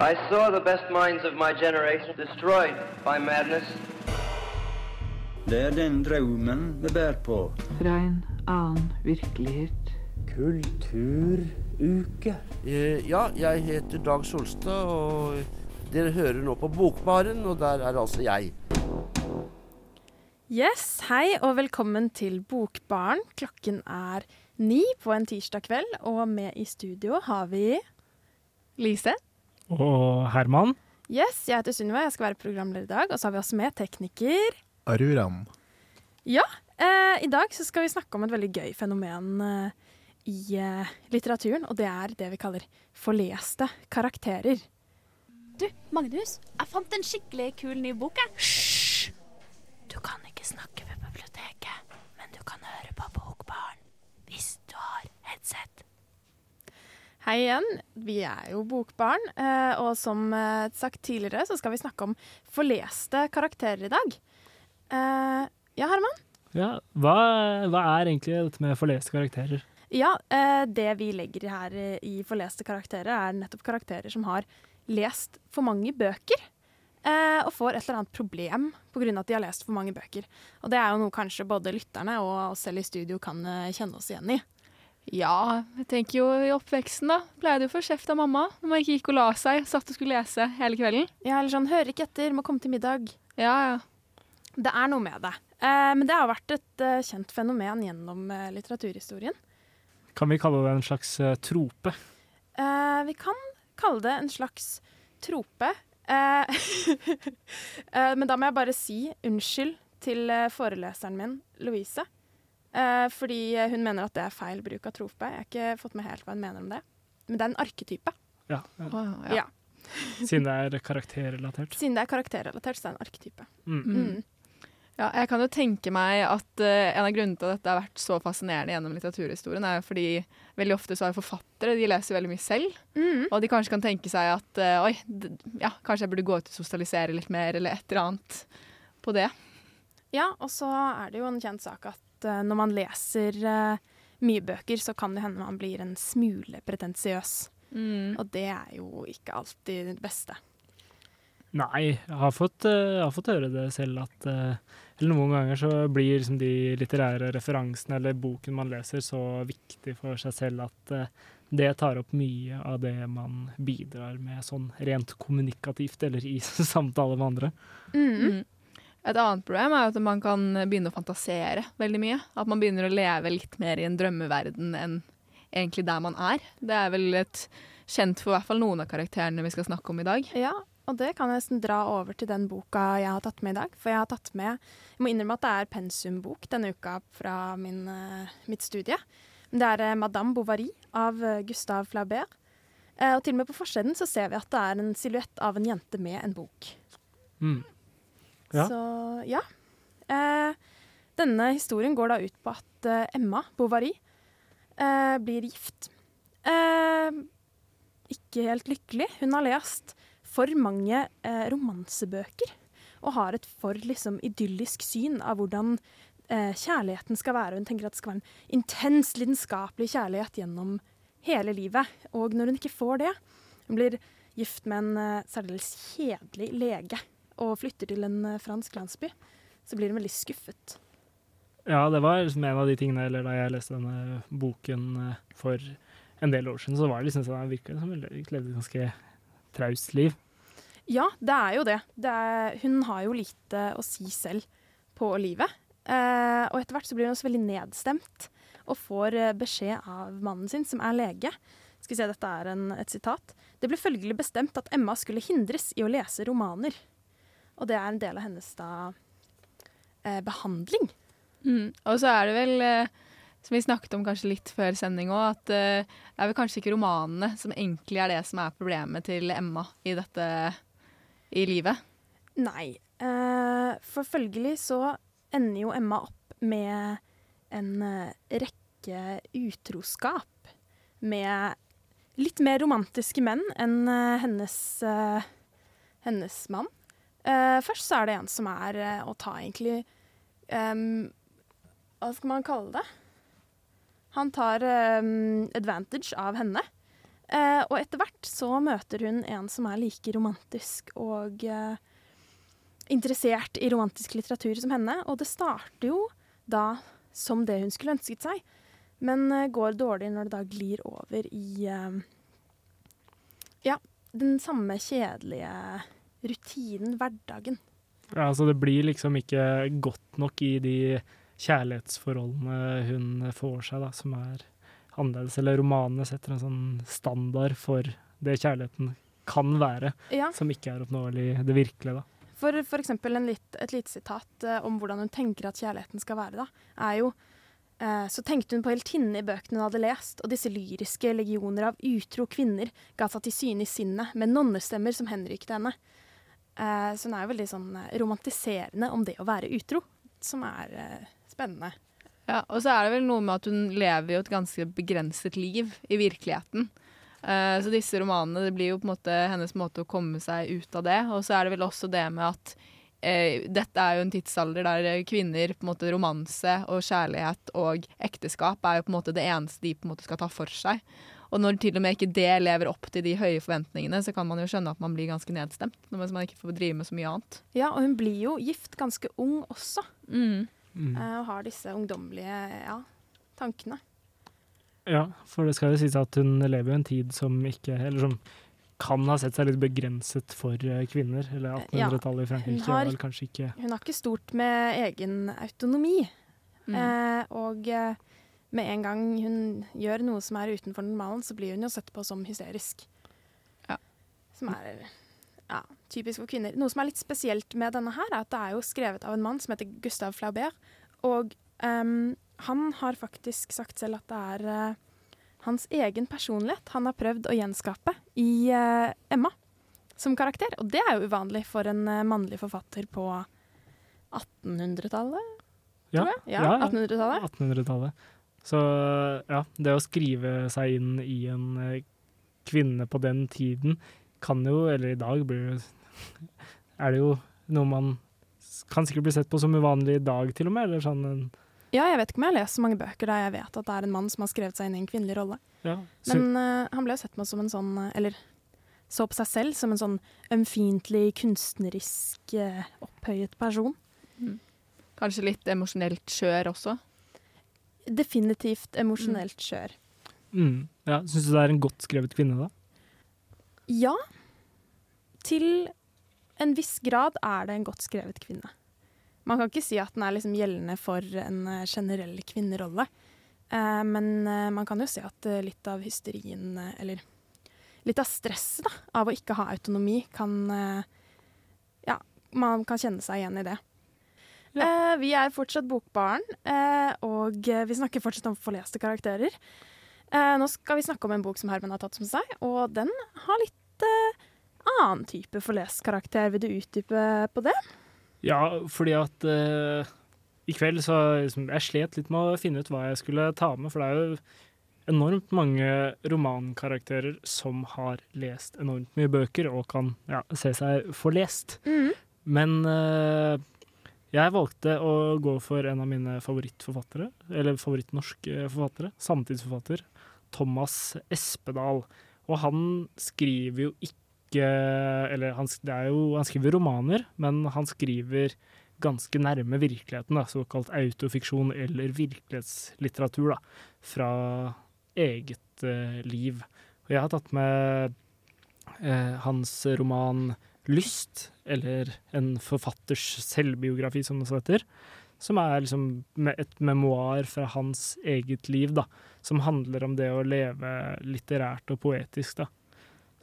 I saw the best minds of my generation destroyed by madness. Det er den drømmen vi bærer på. Fra en annen virkelighet. Kulturuke. Eh, Ja, jeg heter Dag Solstad, og dere hører nå på Bokbaren, og der er altså jeg. Yes, hei og velkommen til Bokbaren. Klokken er ni på en tirsdag kveld, og med i studio har vi Lise. Og Herman. Yes, jeg heter Sunniva, jeg skal være programleder i dag. Og så har vi også med tekniker. Aruram. Eh, I dag så skal vi snakke om et veldig gøy fenomen eh, i eh, litteraturen, og det er det vi kaller forleste karakterer. Du, Magnus, jeg fant en skikkelig kul ny bok. jeg. Hysj! Du kan ikke snakke ved biblioteket, men du kan høre på Bokbarn hvis du har headset. Hei igjen, vi er jo Bokbarn, eh, og som eh, sagt tidligere så skal vi snakke om forleste karakterer i dag. Eh, ja, Herman? Ja, hva, hva er egentlig dette med forleste karakterer? Ja, det vi legger her i forleste karakterer, er nettopp karakterer som har lest for mange bøker. og får et eller annet problem pga. at de har lest for mange bøker. Og det er jo noe kanskje både lytterne og oss selv i studio kan kjenne oss igjen i. Ja, jeg tenker jo i oppveksten da, pleide jo å få kjeft av mamma når man ikke gikk og la seg, satt og skulle lese hele kvelden. Ja, eller sånn 'hører ikke etter, må komme til middag'. Ja, ja. Det er noe med det. Eh, men det har vært et eh, kjent fenomen gjennom eh, litteraturhistorien. Kan vi kalle det en slags eh, trope? Eh, vi kan kalle det en slags trope. Eh, eh, men da må jeg bare si unnskyld til eh, foreleseren min, Louise. Eh, fordi hun mener at det er feil bruk av trope. Jeg har ikke fått med helt hva hun mener om det. Men det er en arketype. Ja, ja. Å, Ja. Siden det er karakterrelatert. Siden det er karakterrelatert, så er det en arketype. Mm. Mm. ja, jeg kan jo tenke meg at uh, en av grunnene til at dette har vært så fascinerende gjennom litteraturhistorien, er fordi veldig ofte så har forfattere, de leser veldig mye selv, Mm. og de kanskje kan tenke seg at uh, oi, d- ja, kanskje jeg burde gå ut og sosialisere litt mer, eller et eller annet på det. Ja, og så er det jo en kjent sak at eh, når man leser eh, mye bøker, så kan det hende man blir en smule pretensiøs. Og det er jo ikke alltid det beste. Nei, jeg har fått, eh, jeg har fått høre det selv at Eller noen ganger så blir liksom de litterære referansene eller boken man leser, så viktig for seg selv at det tar opp mye av det man bidrar med sånn rent kommunikativt eller i samtale med andre. Mm. Et annet problem er at man kan begynne å fantasere veldig mye. At man begynner å leve litt mer i en drømmeverden enn egentlig der man er. Det er vel et kjent for i hvert fall noen av karakterene vi skal snakke om i dag. Ja, og det kan jeg nesten dra over til den boka jeg har tatt med i dag. For jeg har tatt med Jeg må innrømme at det er pensumbok denne uka fra min, eh, mitt studie. Det er eh, 'Madame Bovary' av eh, Gustave Flaubert. Eh, og til og med på forsiden så ser vi at det er en silhuett av en jente med en bok. Mm. Ja. Så ja. Eh, denne historien går da ut på at eh, Emma Bovary eh, blir gift. Eh, ikke helt lykkelig. Hun har lest for mange eh, romansebøker og har et for liksom, idyllisk syn av hvordan eh, kjærligheten skal være. Hun tenker at det skal være en intens, lidenskapelig kjærlighet gjennom hele livet. Og når hun ikke får det, hun blir gift med en særdeles kjedelig lege og flytter til en eh, fransk landsby, så blir hun veldig skuffet. Ja, det var liksom en av de tingene eller da jeg leste denne boken eh, for en del år siden, så var det liksom sånn at jeg virka som hun levde et ganske traust liv. Ja, det er jo det. det er, hun har jo lite å si selv på livet. Eh, og etter hvert så blir hun også veldig nedstemt og får eh, beskjed av mannen sin, som er lege. Skal vi se, dette er en, et sitat. Det ble følgelig bestemt at Emma skulle hindres i å lese romaner. Og det er en del av hennes da eh, behandling. Mm. Og så er det vel, eh, som vi snakket om kanskje litt før sending òg, at eh, det er vel kanskje ikke romanene som egentlig er det som er problemet til Emma i dette i livet. Nei. Eh, for følgelig så ender jo Emma opp med en eh, rekke utroskap med litt mer romantiske menn enn eh, hennes, eh, hennes mann. Eh, først så er det en som er uh, å ta egentlig um, Hva skal man kalle det? Han tar um, advantage av henne. Uh, og etter hvert så møter hun en som er like romantisk og interessert i romantisk litteratur som henne. Og det starter jo da som det hun skulle ønsket seg, men går dårlig når det da glir over i ja, den samme kjedelige rutinen, hverdagen. Ja, altså det blir liksom ikke godt nok i de kjærlighetsforholdene hun får seg, da, som er annerledes. Eller romanene setter en sånn standard for det kjærligheten kan være, Ja. som ikke er oppnåelig i det virkelige, da. For, f.eks. et lite sitat eh, om hvordan hun tenker at kjærligheten skal være, da, er jo eh, Så tenkte hun på heltinnene i bøkene hun hadde lest, og disse lyriske legioner av utro kvinner ga seg til syne i sinnet, med nonnestemmer som henrykte henne. Eh, så hun er jo veldig sånn eh, romantiserende om det å være utro, som er eh, spennende. Ja, og så er det vel noe med at hun lever jo et ganske begrenset liv i virkeligheten. Eh, så disse romanene det blir jo på en måte hennes måte å komme seg ut av det. Og så er det vel også det med at dette er jo en tidsalder der kvinner på en måte romanse og kjærlighet og ekteskap er jo på en måte det eneste de på en måte skal ta for seg. Og når til og med ikke det lever opp til de høye forventningene, så kan man jo skjønne at man blir ganske nedstemt. Når man ikke får drive med så mye annet. Ja, og hun blir jo gift ganske ung også, Mm. Mm. og har disse ungdommelige ja, tankene. Ja, for det skal jo sies at hun lever jo en tid som ikke Eller som kan ha sett seg litt begrenset for eh, kvinner. Eller 1800-tallet i Frankrike hun har- vel kanskje ikke Hun har ikke stort med egen autonomi. Mm. Eh, og eh, med en gang hun gjør noe som er utenfor normalen, så blir hun jo sett på som hysterisk. Ja. Som er ja, typisk for kvinner. Noe som er litt spesielt med denne her, er at det er jo skrevet av en mann som heter Gustav Flaubert. Og um, han har faktisk sagt selv at det er uh, hans egen personlighet han har prøvd å gjenskape i uh, Emma som karakter. Og det er jo uvanlig for en uh, mannlig forfatter på 1800-tallet. Ja, tror jeg. Ja, ja, 1800-tallet. 1800-tallet. Så ja, det å skrive seg inn i en eh, kvinne på den tiden kan jo, eller i dag blir det Er det jo noe man kan sikkert bli sett på som uvanlig i dag, til og med. Eller sånn en Ja, jeg vet ikke om jeg har lest så mange bøker der jeg vet at det er en mann som har skrevet seg inn i en kvinnelig rolle. ja, så, Men uh, han ble jo sett på som en sånn eh, Eller så på seg selv som en sånn ømfintlig, kunstnerisk, uh, opphøyet person. Kanskje litt emosjonelt skjør også. Definitivt emosjonelt skjør. mm, ja, Syns du det er en godt skrevet kvinne, da? Ja, til en viss grad er det en godt skrevet kvinne. Man kan ikke si at den er liksom gjeldende for en eh, generell kvinnerolle. Eh, men eh, man kan jo si at eh, litt av hysterien, eller litt av stresset da, av å ikke ha autonomi, kan eh, Ja, man kan kjenne seg igjen i det. Eh, vi er fortsatt Bokbaren, eh, og eh, vi snakker fortsatt om forleste karakterer. Nå skal vi snakke om en bok som Herman har tatt som seg, og den har litt annen type forlest karakter. Vil du utdype på det? Ja, fordi at uh, i kveld så liksom, Jeg slet litt med å finne ut hva jeg skulle ta med, for det er jo enormt mange romankarakterer som har lest enormt mye bøker og kan ja, se seg forlest. Men eh, jeg valgte å gå for en av mine favorittforfattere, eller favorittnorske forfattere, samtidsforfatter, Thomas Espedal. Og han skriver jo ikke Eller han, jo, han skriver romaner, men han skriver ganske nærme virkeligheten, da, såkalt autofiksjon eller virkelighetslitteratur da, fra eget eh, liv. Og jeg har tatt med eh, hans roman 'Lyst', eller en forfatters selvbiografi, som det så heter. Som er liksom et memoar fra hans eget liv, da. Som handler om det å leve litterært og poetisk, da.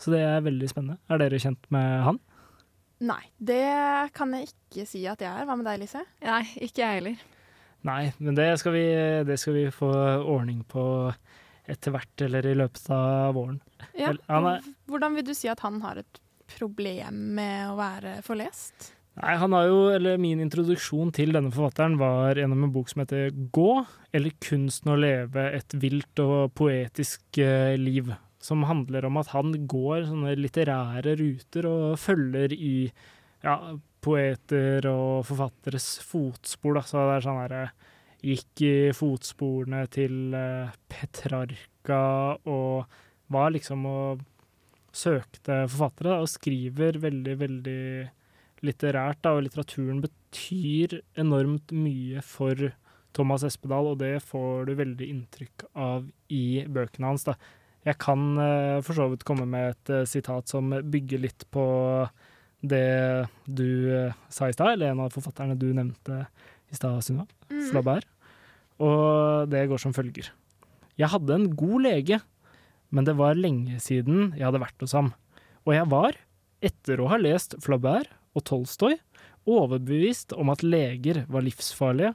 Så det er veldig spennende. Er dere kjent med han? Nei, det kan jeg ikke si at jeg er. Hva med deg, Lise? Nei, ikke jeg heller. Nei, men det skal vi, det skal vi få ordning på etter hvert, eller i løpet av våren. Ja. Hvordan vil du si at han har et problem med å være forlest? Nei, han har jo, eller Min introduksjon til denne forfatteren var gjennom en bok som heter Gå, eller kunsten å leve et vilt og poetisk eh, liv. Som handler om at han går sånne litterære ruter og følger i ja, poeter og forfatteres fotspor. Da. Så det er sånn herre Gikk i fotsporene til eh, Petrarca og var liksom og søkte forfattere, da, og skriver veldig, veldig litterært. Da, og litteraturen betyr enormt mye for Thomas Espedal, og det får du veldig inntrykk av i bøkene hans. Da. Jeg kan uh, for så vidt komme med et uh, sitat som bygger litt på det du uh, sa i stad, eller en av forfatterne du nevnte i stad, Sunniva. Mm. Flaubert. Og det går som følger. Jeg hadde en god lege, men det var lenge siden jeg hadde vært hos ham. Og jeg var, etter å ha lest Flaubert og Tolstoy, overbevist om at leger var livsfarlige,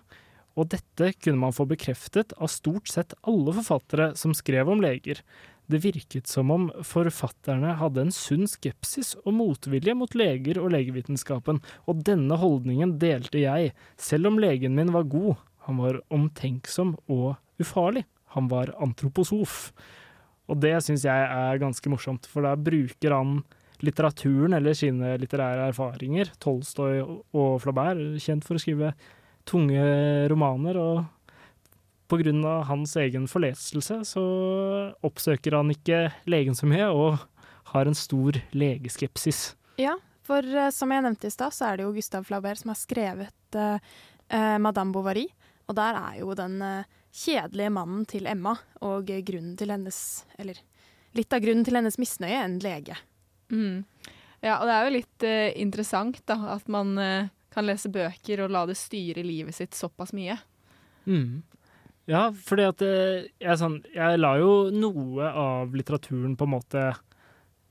og dette kunne man få bekreftet av stort sett alle forfattere som skrev om leger. Det virket som om forfatterne hadde en sunn skepsis og motvilje mot leger og legevitenskapen, og denne holdningen delte jeg, selv om legen min var god. Han var omtenksom og ufarlig. Han var antroposof. Og det syns jeg er ganske morsomt, for da bruker han litteraturen eller sine litterære erfaringer. Tolstoy og Flaubert, kjent for å skrive tunge romaner, og på grunn av hans egen forleselse så oppsøker han ikke legen så mye, og har en stor legeskepsis. Ja, for eh, som jeg nevnte i stad, så er det jo Gustav Flaubert som har skrevet eh, Madame Bovary. Og der er jo den eh, kjedelige mannen til Emma, og grunnen til hennes Eller litt av grunnen til hennes misnøye, en lege. Mm. Ja, og det er jo litt uh, interessant da, at man uh, kan lese bøker og la det styre livet sitt såpass mye. Mm. Ja, fordi at uh, jeg, sånn, jeg lar jo noe av litteraturen på en måte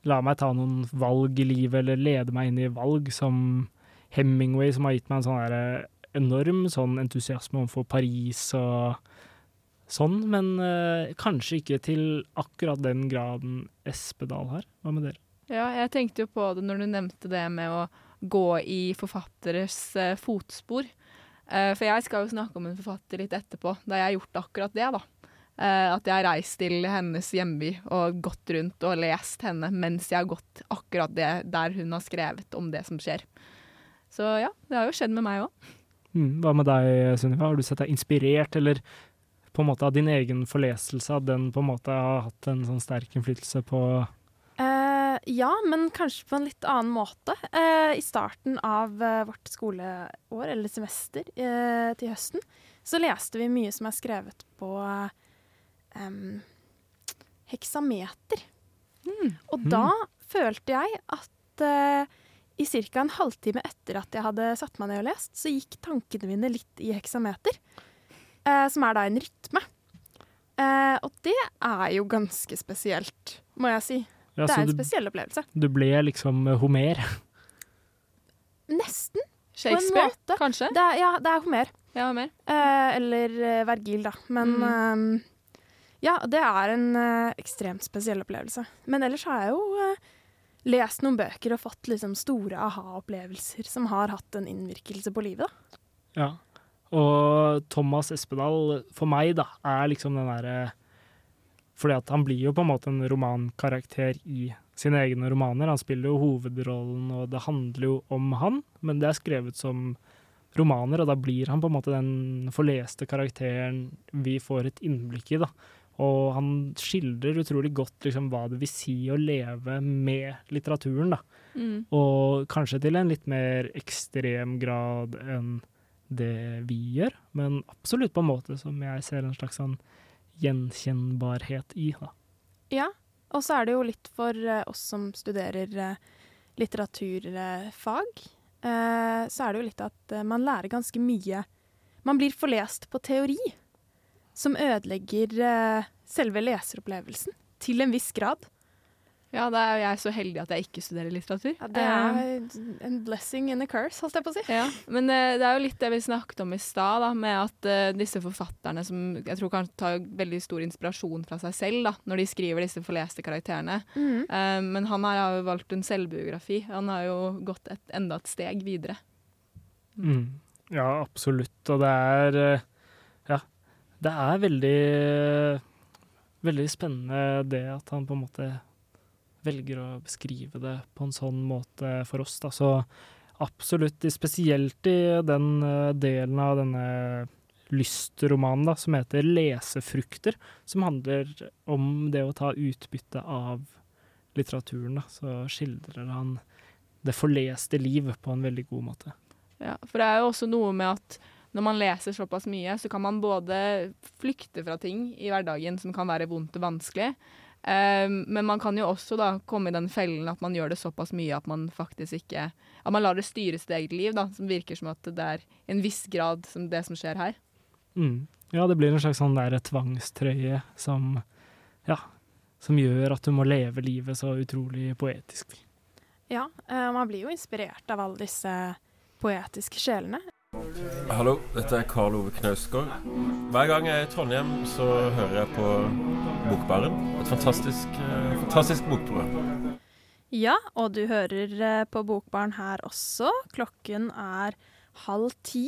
La meg ta noen valg i livet, eller lede meg inn i valg, som Hemingway, som har gitt meg en sånn der, enorm sånn entusiasme overfor Paris og sånn, men uh, kanskje ikke til akkurat den graden Espedal har. Hva med dere? Ja, jeg tenkte jo på det når du nevnte det med å gå i forfatteres uh, fotspor. Uh, for jeg skal jo snakke om en forfatter litt etterpå, da jeg har gjort akkurat det, da. At jeg har reist til hennes hjemby og gått rundt og lest henne mens jeg har gått akkurat det der hun har skrevet om det som skjer. Så ja, det har jo skjedd med meg òg. Mm, hva med deg, Sunniva? Har du sett deg inspirert, eller på en måte av din egen forleselse, at den på en måte har hatt en sånn sterk innflytelse på uh, ja, men kanskje på en litt annen måte. Uh, I starten av uh, vårt skoleår, eller semester, til høsten, så leste vi mye som er skrevet på um, heksameter. Og da følte jeg at i ca. en halvtime etter at jeg hadde satt meg ned og lest, så gikk tankene mine litt i heksameter, eh, som er da en rytme. Eh, og det er jo ganske spesielt, må jeg si. Ja, det er en du- spesiell opplevelse. Du ble liksom eh, Homer. Nesten, på en Shakespeare, måte. kanskje? Det er, ja, det er Homer. Ja, Homer. Eh, eller eh, Vergil, da. Men Mm. eh, ja, det er en ekstremt spesiell opplevelse. Men ellers har jeg jo lest noen bøker og fått liksom store aha-opplevelser som har hatt en innvirkelse på livet. da. Ja. Og Thomas Espedal, for meg, da, er liksom den derre Fordi at han blir jo på en måte en romankarakter i sine egne romaner. Han spiller jo hovedrollen, og det handler jo om han, men det er skrevet som romaner, og da blir han på en måte den forleste karakteren vi får et innblikk i, da. Og han skildrer utrolig godt liksom, hva det vil si å leve med litteraturen, da. Mm. Og kanskje til en litt mer ekstrem grad enn det vi gjør, men absolutt på en måte som jeg ser en slags sånn gjenkjennbarhet i. Da. Ja, og så er det jo litt for eh, oss som studerer eh, litteraturfag, eh, så er det jo litt at man lærer ganske mye. Man blir forlest på teori, som ødelegger selve leseropplevelsen til en viss grad. Ja, da er jeg så heldig at jeg ikke studerer litteratur. Ja, det er en blessing and a curse, holdt jeg på å si. Ja, men eh, det er jo litt det vi snakket om i stad, med at uh, disse forfatterne som jeg tror kan tar veldig stor inspirasjon fra seg selv da, når de skriver disse forleste karakterene. Mhm. Uh, men han her har jo valgt en selvbiografi. Han har jo gått et, enda et steg videre. Mm. Ja, absolutt. Og det er eh, Ja, det er veldig Veldig spennende det at han på en måte velger å beskrive det på en sånn måte for oss. Da. Så absolutt, spesielt i den eh, delen av denne lystromanen da, som heter 'Lesefrukter', som handler om det å ta utbytte av litteraturen. Da. Så skildrer han det forleste liv på en veldig god måte. Ja, for det er jo også noe med at når man leser såpass mye, så kan man både flykte fra ting i hverdagen som kan være vondt og vanskelig, men man kan jo også da komme i den fellen at man gjør det såpass mye at man faktisk ikke At man lar det styre sitt eget liv, da, som virker som at det er en viss grad som det som skjer her. Mm. Ja, det blir en slags sånn der tvangstrøye som Ja, som gjør at du må leve livet så utrolig poetisk. Ja, eh, man blir jo inspirert av alle disse poetiske sjelene. Hallo, dette er Karl Ove Knausgård. Hver gang jeg er i Trondheim, så hører jeg på Bokbaren. Et fantastisk, eh, fantastisk bokprogram. Ja, og du hører eh, på Bokbarn her også. Klokken er halv ti.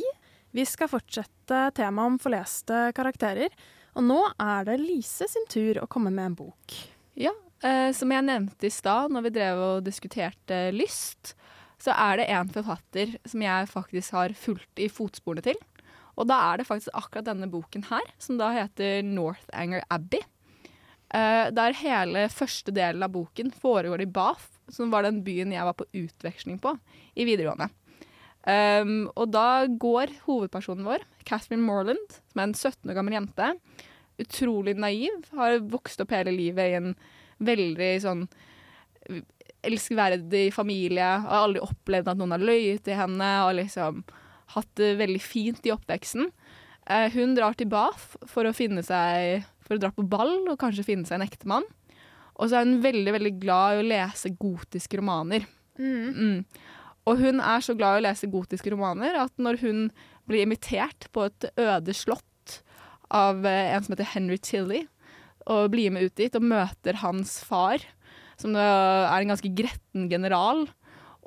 Vi skal fortsette temaet om forleste karakterer. Og nå er det Lise sin tur å komme med en bok. Ja, eh, som jeg nevnte i stad når vi drev og diskuterte lyst, så er det en forfatter som jeg faktisk har fulgt i fotsporene til. Og da er det faktisk akkurat denne boken her, som da heter Northanger Abbey. Eh, der hele første delen av boken foregår i Bath, som var den byen jeg var på utveksling på i videregående. Um, og da går hovedpersonen vår, Catherine Morland, som er en 17 år gammel jente, utrolig naiv, har vokst opp hele livet i en veldig sånn elskverdig familie, har aldri opplevd at noen har løyet til henne, og liksom hatt det veldig fint i oppveksten. Uh, hun drar til Bath for å finne seg For å dra på ball og kanskje finne seg en ektemann. Og så er hun veldig, veldig glad i å lese gotiske romaner. Mm. Og hun er så glad i å lese gotiske romaner at når hun blir invitert på et øde slott av eh, en som heter Henry Tilley, og blir med ut dit og møter hans far, som er en ganske gretten general,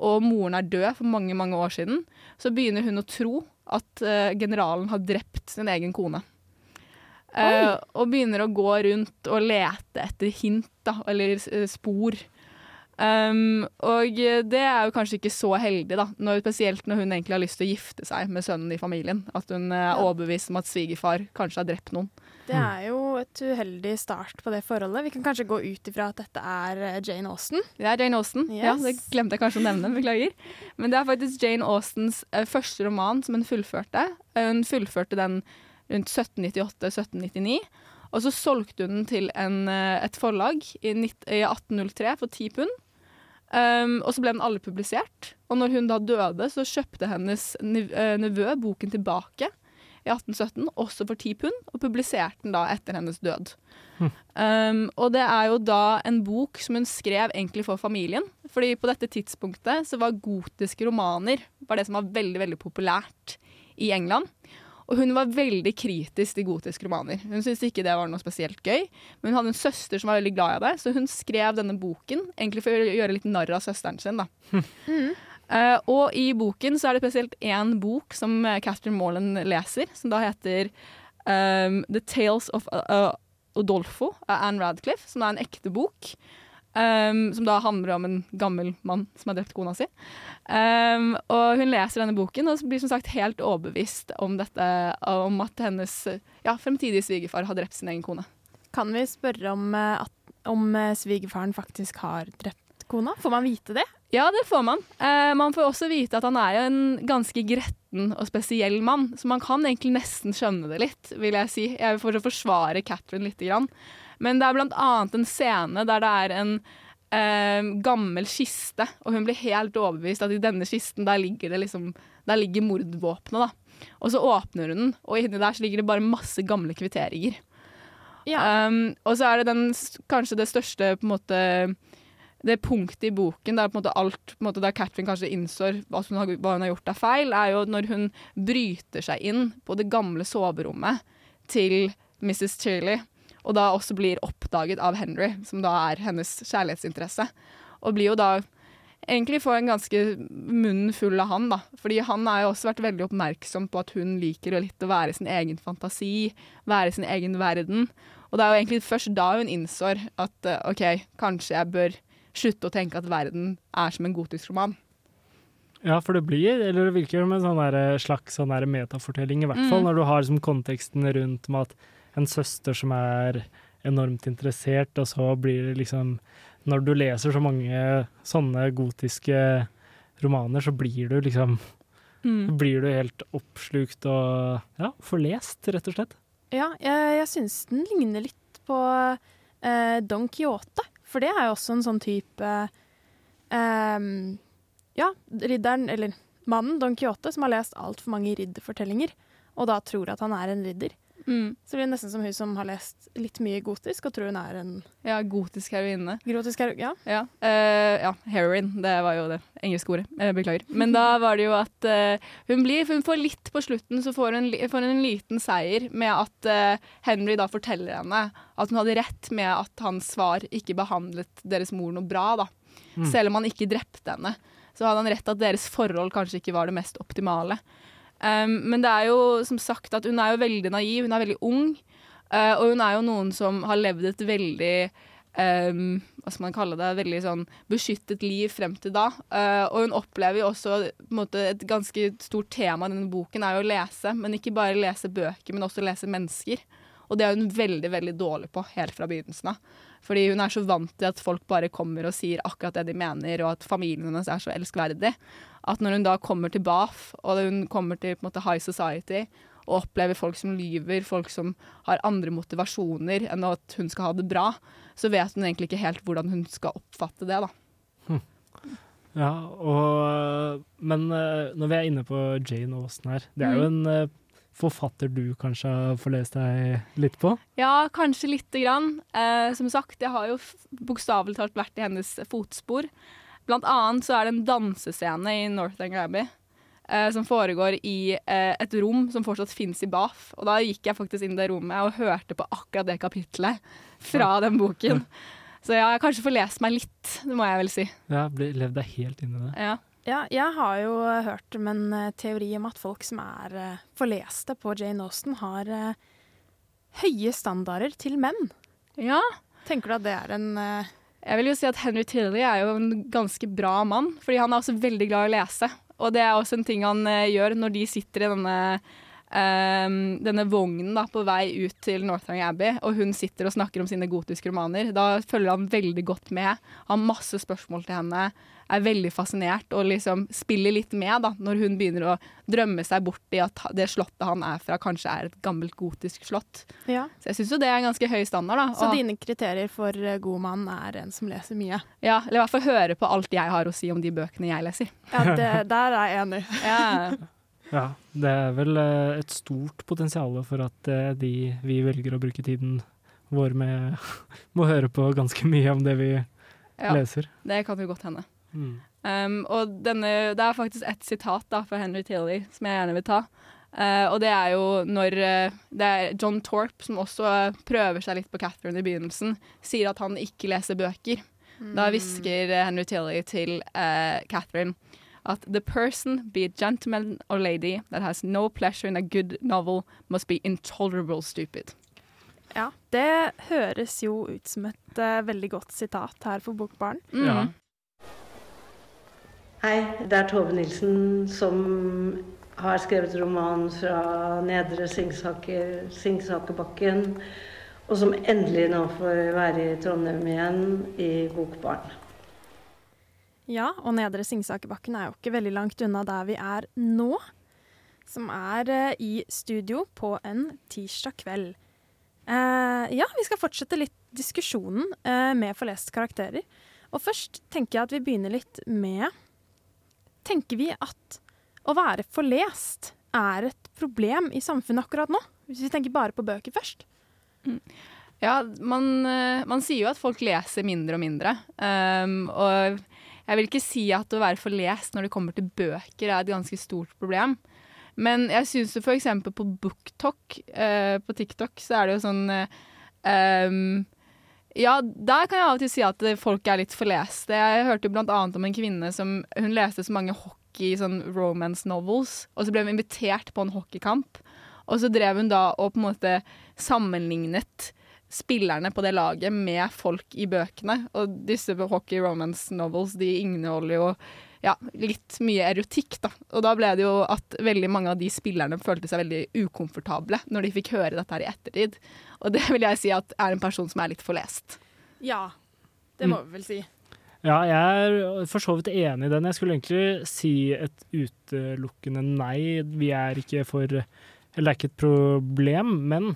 og moren er død for mange, mange år siden, så begynner hun å tro at eh, generalen har drept sin egen kone. Eh, og begynner å gå rundt og lete etter hint, da, eller eh, spor. Um, og det er jo kanskje ikke så heldig, da, når, spesielt når hun egentlig har lyst til å gifte seg med sønnen i familien. At hun er overbevist om at svigerfar kanskje har drept noen. Det er jo et uheldig start på det forholdet. Vi kan kanskje gå ut ifra at dette er eh, Jane Austen. Det er Jane Austen. Ja, Det glemte jeg kanskje å nevne, beklager. Men det er faktisk Jane Austens eh, første roman som hun fullførte. Eh, hun fullførte den rundt 1798-1799. Og så solgte hun den til en, eh, et forlag i, 1803 for ti pund. Um, og så ble den aldri publisert. Og når hun da døde, så kjøpte hennes eh, nevø boken tilbake i 1817, også for ti pund, og publiserte den da etter hennes død. Um, og det er jo da en bok som hun skrev egentlig for familien. Fordi på dette tidspunktet så var gotiske romaner var det som var veldig, veldig populært i England. Og hun var veldig kritisk til gotiske romaner. Hun syntes ikke det var noe spesielt gøy, men hun hadde en søster som var veldig glad i det, så hun skrev denne boken egentlig for å gjøre litt narr av søsteren sin. da. Eh, og i boken så er det spesielt én bok som eh, Catherine Morland leser, som da heter um, The Tales of uh, Odolfo av Anne Radcliffe, som er en ekte bok. Um, som da handler om en gammel mann som har drept kona si. Um, og hun leser denne boken og blir som sagt helt overbevist om dette, om at hennes ja, fremtidige svigerfar har drept sin egen kone. Kan vi spørre om, eh, at, om eh, svigerfaren faktisk har drept kona? Får man vite det? Ja, det får man. Uh, man får også vite at han er en ganske gretten og spesiell mann, så man kan egentlig nesten skjønne det litt, vil jeg si. Jeg vil forsvare Catherine lite grann. Men det er blant annet en scene der det er en eh, gammel kiste, og hun blir helt overbevist at i denne kisten der ligger det liksom Der ligger mordvåpenet, da. Og så åpner hun den, og inni der så ligger det bare masse gamle kvitteringer. Um, og så er det den, kanskje det største på en måte det punktet i boken der på en måte alt på en måte der Catherine kanskje innsår hva hun, har, hva hun har gjort er feil, er jo når hun bryter seg inn på det gamle soverommet til Mrs. Shirley, og da også blir oppdaget av Henry, som da er hennes kjærlighetsinteresse. Og blir jo da egentlig får en ganske munnen full av han, da. Fordi han har jo også vært veldig oppmerksom på at hun liker litt å være sin egen fantasi, være sin egen verden. Og det er jo egentlig først da hun innsår at eh, OK, kanskje jeg bør slutte å tenke at verden er som en gotisk roman. Ja, for det blir, eller det virker som en sånn slags sånn metafortelling, i hvert fall Mm. når du har konteksten rundt med at en søster som er enormt interessert, og så blir det liksom Når du leser så mange sånne gotiske romaner, så blir du liksom Mm. Blir du helt oppslukt og ja, forlest, rett og slett. Ja, jeg, jeg syns den ligner litt på eh, Don Quijote. For det er jo også en sånn type eh, Ja, ridderen, eller mannen Don Quijote, som har lest altfor mange ridderfortellinger, og da tror at han er en ridder. Mm. Så blir det nesten som hun som har lest litt mye gotisk, og tror hun er en Ja, gotisk heroine. grotisk hero... Ja. Ja, Uh, ja, heroin. Det var jo det engelske ordet. Uh, beklager. Men da var det jo at uh, hun blir Hun får litt på slutten, så får hun, får hun en liten seier med at Henry da forteller henne at hun hadde rett med at hans svar ikke behandlet deres mor noe bra, da. Mm. Selv om han ikke drepte henne. Så hadde han rett at deres forhold kanskje ikke var det mest optimale. Um, men det er jo som sagt at hun er jo veldig naiv, hun er veldig ung. Uh, og hun er jo noen som har levd et veldig um, hva skal man kalle det, veldig sånn beskyttet liv frem til da. Uh, og hun opplever jo også måte, et ganske stort tema i denne boken er jo å lese, men ikke bare lese bøker, men også lese mennesker. Og det er hun veldig veldig dårlig på helt fra begynnelsen av. Fordi hun er så vant til at folk bare kommer og sier akkurat det de mener, og at familien hennes er så elskverdig. At når hun da kommer til BAF, og hun kommer til måte, high society, og opplever folk som lyver, folk som har andre motivasjoner enn at hun skal ha det bra, så vet hun egentlig ikke helt hvordan hun skal oppfatte det, da. Ja, og, men eh, når vi er inne på Jane Austen her, det er jo en eh, forfatter du kanskje har forlest deg litt på? Ja, kanskje lite grann. Eh, som sagt, jeg har jo bokstavelig talt vært i hennes fotspor. Blant annet så er det en dansescene i Northanger Abbey eh, som foregår i eh, et rom som fortsatt fins i Bath. Og da gikk jeg faktisk inn i det rommet og hørte på akkurat det kapitlet fra den boken. Så jeg har kanskje forlest meg litt, det må jeg vel si. Ja, levd deg helt inn i det. Ja. Ja, jeg har jo hørt om en eh, teori om at folk som er forleste på Jane Austen, har høye standarder til menn. ja. Tenker du at det er en eh, Jeg vil jo si at Henry Tilly er jo en ganske bra mann, fordi han er også veldig glad i å lese. Og det er også en ting han eh, gjør når de sitter i denne, ehm, denne vognen da, på vei ut til Northanger Abbey, og hun sitter og snakker om sine gotiske romaner. Da følger han veldig godt med, har masse spørsmål til henne, er veldig fascinert og liksom spiller litt med da, når hun begynner å drømme seg bort i at det slottet han er fra, kanskje er et gammelt gotisk slott. Ja. Så jeg syns jo det er en ganske høy standard. da. Så Og- dine kriterier for eh, god mann er en som leser mye? Ja, eller i hvert fall høre på alt jeg har å si om de bøkene jeg leser. Ja, det, der er jeg enig. Ja, Ja, det er vel eh, et stort potensial for at eh, de vi velger å bruke tiden vår med, må høre på ganske mye om det vi ja leser. det kan jo godt hende. Mm. Um, og denne, det er faktisk et sitat da, fra Henry Tilly som jeg gjerne vil ta. Uh, og det er jo når uh, det er John Torp, som også prøver seg litt på Catherine i begynnelsen, sier at han ikke leser bøker. Da hvisker Henry Tilly til uh, Catherine at the person, be it gentleman or lady, that has no pleasure in a good novel, must be intolerable stupid. Ja, Det høres jo ut som et uh, veldig godt sitat her for Bokbarn. Mm. Ja. Hei, det er Tove Nilsen som har skrevet roman fra Nedre Singsaker, Singsakerbakken, og som endelig nå får være i Trondheim igjen i Bokbarn. Ja, og Nedre Singsakerbakken er jo ikke veldig langt unna der vi er nå. Som er eh, i studio på en tirsdag kveld. Eh, ja, vi skal fortsette litt diskusjonen eh, med forleste karakterer. Og først tenker jeg at vi begynner litt med Tenker vi at å være forlest er et problem i samfunnet akkurat nå? Hvis vi tenker bare på bøker først. Ja, man, eh, man sier jo at folk leser mindre og mindre. Um, og jeg vil ikke si at å være forlest når det kommer til bøker er et ganske stort problem. Men jeg syns jo f.eks. på BookTok eh, på TikTok så er det jo sånn eh, um, Ja, der kan jeg av og til si at folk er litt forleste. Jeg hørte jo blant annet om en kvinne som Hun leste så mange hockey, sånn romance novels, og så ble hun invitert på en hockeykamp. Og så drev hun da og på en måte sammenlignet spillerne på det laget med folk i bøkene. Og disse hockey romance novels de inneholder jo ja, litt mye erotikk, da. Og da ble det jo at veldig mange av de spillerne følte seg veldig ukomfortable når de fikk høre dette her i ettertid. Og det vil jeg si at er en person som er litt forlest. Ja, det må vi vel si. Ja, jeg er for så vidt enig i den. Jeg skulle egentlig si et utelukkende nei. Vi er ikke for Eller det er ikke et problem, men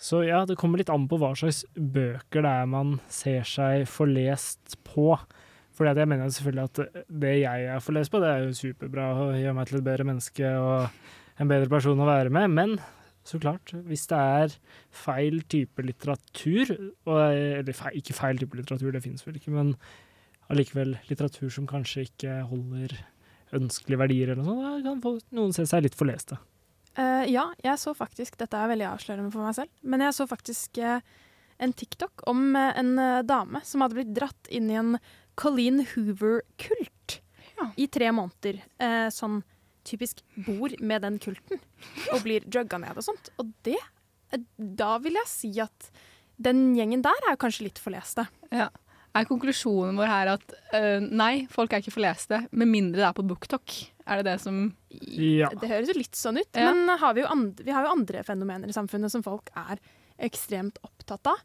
så ja, det kommer litt an på hva slags bøker det er man ser seg forlest på. Fordi jeg mener selvfølgelig at det jeg er forlest på, det er jo superbra og gjør meg til et bedre menneske og en bedre person å være med. Men så klart, hvis det er feil type litteratur, og, eller feil, ikke feil type litteratur, det finnes vel ikke, men allikevel litteratur som kanskje ikke holder ønskelige verdier eller noe sånt, da kan noen se seg litt forleste. Uh, ja, jeg så faktisk Dette er veldig avslørende for meg selv, men jeg så faktisk uh, en TikTok om uh, en dame som hadde blitt dratt inn i en Colleen Hoover-kult ja. i tre måneder. sånn typisk bor med den kulten og blir drugga ned og sånt. Og det Da vil jeg si at den gjengen der er kanskje litt forleste. Ja. Er konklusjonen vår her at nei, folk er ikke forleste, med mindre det er på BookTok? Er det det som ja. Det høres jo litt sånn ut, ja. men har vi, andre, vi, har jo andre fenomener i samfunnet som folk er ekstremt opptatt av.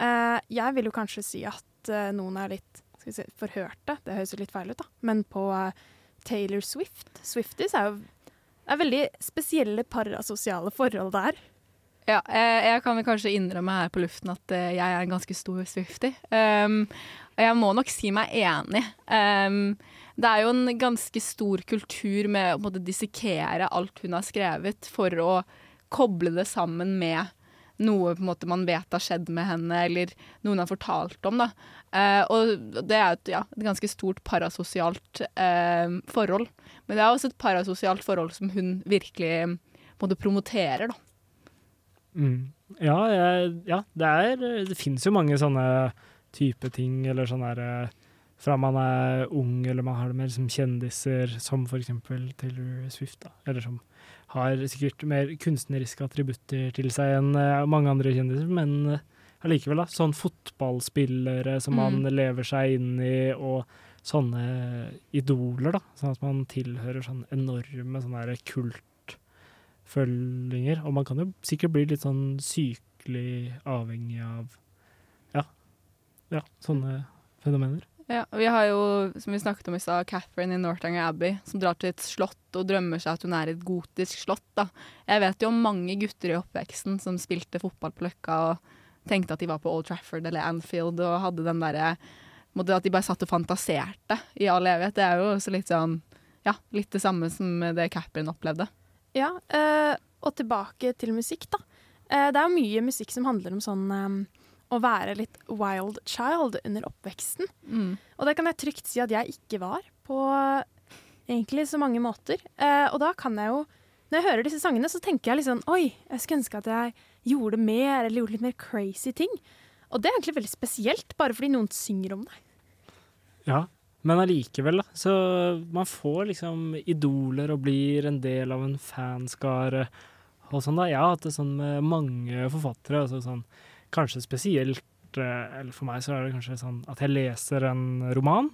Uh, jeg vil jo kanskje si at uh, noen er litt skal vi si, forhørte, det høres jo litt feil ut, da, men på uh, Taylor Swift. Swifties er jo er veldig spesielle parasosiale forhold der. Ja, jeg, jeg kan vel kanskje innrømme her på luften at jeg er en ganske stor Swifty. Um, jeg må nok si meg enig. Um, det er jo en ganske stor kultur med å dissekere alt hun har skrevet, for å koble det sammen med noe måte man vet har skjedd med henne, eller noe hun har fortalt om. Eh, og det er et, ja, et ganske stort parasosialt eh, forhold. Men det er også et parasosialt forhold som hun virkelig måte, promoterer. Mm. Ja, jeg, ja, det er Det fins jo mange sånne type ting, eller sånne herre eh, fra man er ung eller man har det mer som kjendiser som f.eks. Taylor Swift, da, eller som har sikkert mer kunstneriske attributter til seg enn uh, mange andre kjendiser, men uh, allikevel, da. Sånn fotballspillere som mm. man lever seg inn i, og sånne idoler, da. Sånn at man tilhører sånn enorme sånne kultfølginger. Og man kan jo sikkert bli litt sånn sykelig avhengig av ja, ja sånne fenomener. Ja, Vi har jo, som vi snakket om i stad, Catherine i Northanger Abbey, som drar til et slott og drømmer seg at hun er i et gotisk slott. da. Jeg vet jo om mange gutter i oppveksten som spilte fotball på Løkka og tenkte at de var på Old Trafford eller Anfield og hadde den derre At de bare satt og fantaserte i all evighet. Det er jo også litt sånn Ja, litt det samme som det Catherine opplevde. Ja, øh, og tilbake til musikk, da. Uh, det er jo mye musikk som handler om sånn um å være litt wild child under oppveksten. Mm. Og det kan jeg trygt si at jeg ikke var på egentlig så mange måter. Eh, og da kan jeg jo Når jeg hører disse sangene, så tenker jeg litt sånn Oi, jeg skulle ønske at jeg gjorde mer, eller gjorde litt mer crazy ting. Og det er egentlig veldig spesielt, bare fordi noen synger om det. Ja, men allikevel, da. Så man får liksom idoler og blir en del av en fanskare og sånn, da. Jeg har hatt det sånn med mange forfattere. altså sånn kanskje spesielt eh, Eller for meg så er det kanskje sånn at jeg leser en roman,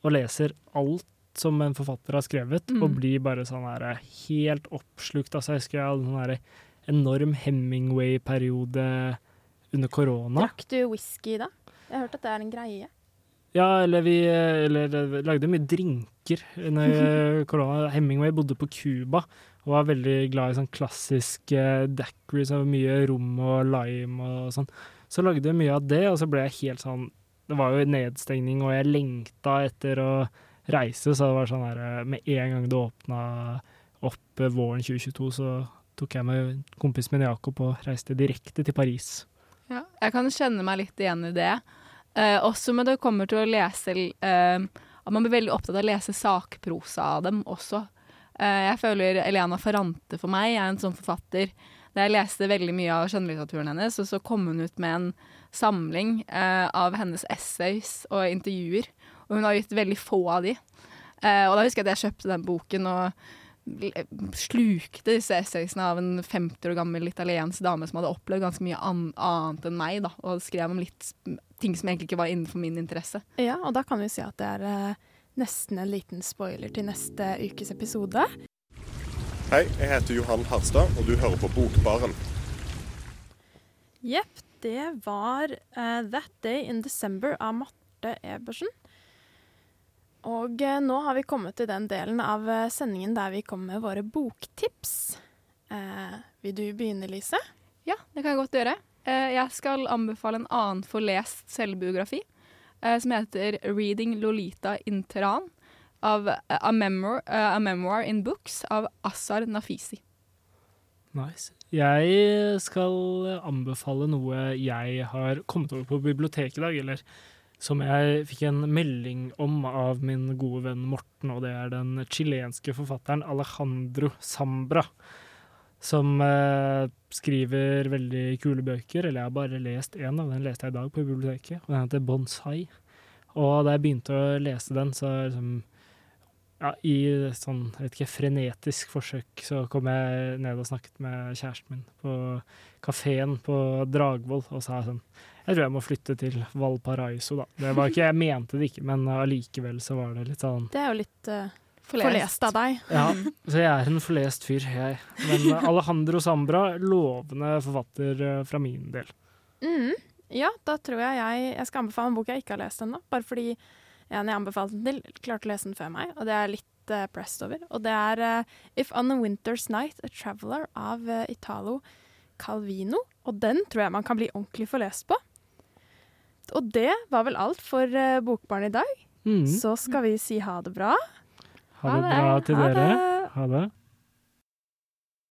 og leser alt som en forfatter har skrevet, mm. og blir bare sånn her helt oppslukt. Altså, jeg husker jeg hadde sånn enorm Hemingway-periode under korona. Drakk du whisky da? Jeg har hørt at det er en greie. Ja, eller vi eller, lagde mye drinker under korona. Hemingway bodde på Cuba og var veldig glad i sånn klassisk eh, daiquiris så mye rom og lime og sånn. Så lagde jeg mye av det, og så ble jeg helt sånn Det var jo nedstengning, og jeg lengta etter å reise, så det var sånn her eh, Med en gang det åpna opp eh, våren 2022, så tok jeg med kompisen min Jakob og reiste direkte til Paris. Ja, jeg kan kjenne meg litt igjen i det. Eh, også når det kommer til å lese eh, At man blir veldig opptatt av å lese sakprosa av dem også. Eh, jeg føler Elena Ferrante for meg er en sånn forfatter. Da jeg leste veldig mye av skjønnlitteraturen hennes, og så kom hun ut med en samling eh, av hennes essays og intervjuer. Og hun har gitt veldig få av de. Eh, og da husker jeg at jeg kjøpte den boken og slukte disse essaysene av en 50 år gammel italiensk dame som hadde opplevd ganske mye annet enn meg, da, og skrev om litt ting som egentlig ikke var innenfor min interesse. Ja, og da kan vi si at det er nesten en liten spoiler til neste ukes episode. Hei, jeg heter Johan Harstad, og du hører på Bokbaren. Jepp, det var uh, That Day in December av Marte Ebersen. Og uh, nå har vi kommet til den delen av eh, sendingen der vi kommer med våre boktips. Uh, vil du begynne, Lise? Ja, det kan jeg godt gjøre. Eh, jeg skal anbefale en annen forlest selvbiografi som heter 'Reading Lolita in Teheran' av eh, a, memoir, eh, a Memoir in Books av Assar Nafisi. Nice. Jeg skal anbefale noe jeg har kommet over på biblioteket i dag, eller som jeg fikk en melding om av min gode venn Morten, og det er den chilenske forfatteren Alejandro Sambra. Som eh, skriver veldig kule bøker, eller jeg har bare lest én av den leste jeg i dag på biblioteket, og den heter Bonsai. Og da jeg begynte å lese den, så liksom ja, I sånn vet ikke, frenetisk forsøk så kom jeg ned og snakket med kjæresten min på kafeen på Dragvoll og sa sånn Jeg tror jeg må flytte til Valparaiso, da. Det var ikke, Jeg mente det ikke, men allikevel så var det litt sånn Det er jo litt eh, Forlest. forlest. av deg. Ja, så jeg er en forlest fyr, jeg. Men Alejandro Sambra, lovende forfatter eh, fra min del. Mm, ja, da tror jeg jeg Jeg skal anbefale en bok jeg ikke har lest ennå. Bare fordi en jeg anbefalte den til, klarte å lese den før meg, og det er jeg litt uh, pressed over. Og det er uh, If on a Winter's Night, A Traveler av uh, Italo Calvino. Og den tror jeg man kan bli ordentlig forlest på. Og det var vel alt for uh, Bokbarn i dag. Mm. Så skal vi si ha det bra. Ha det bra til dere. Ha det.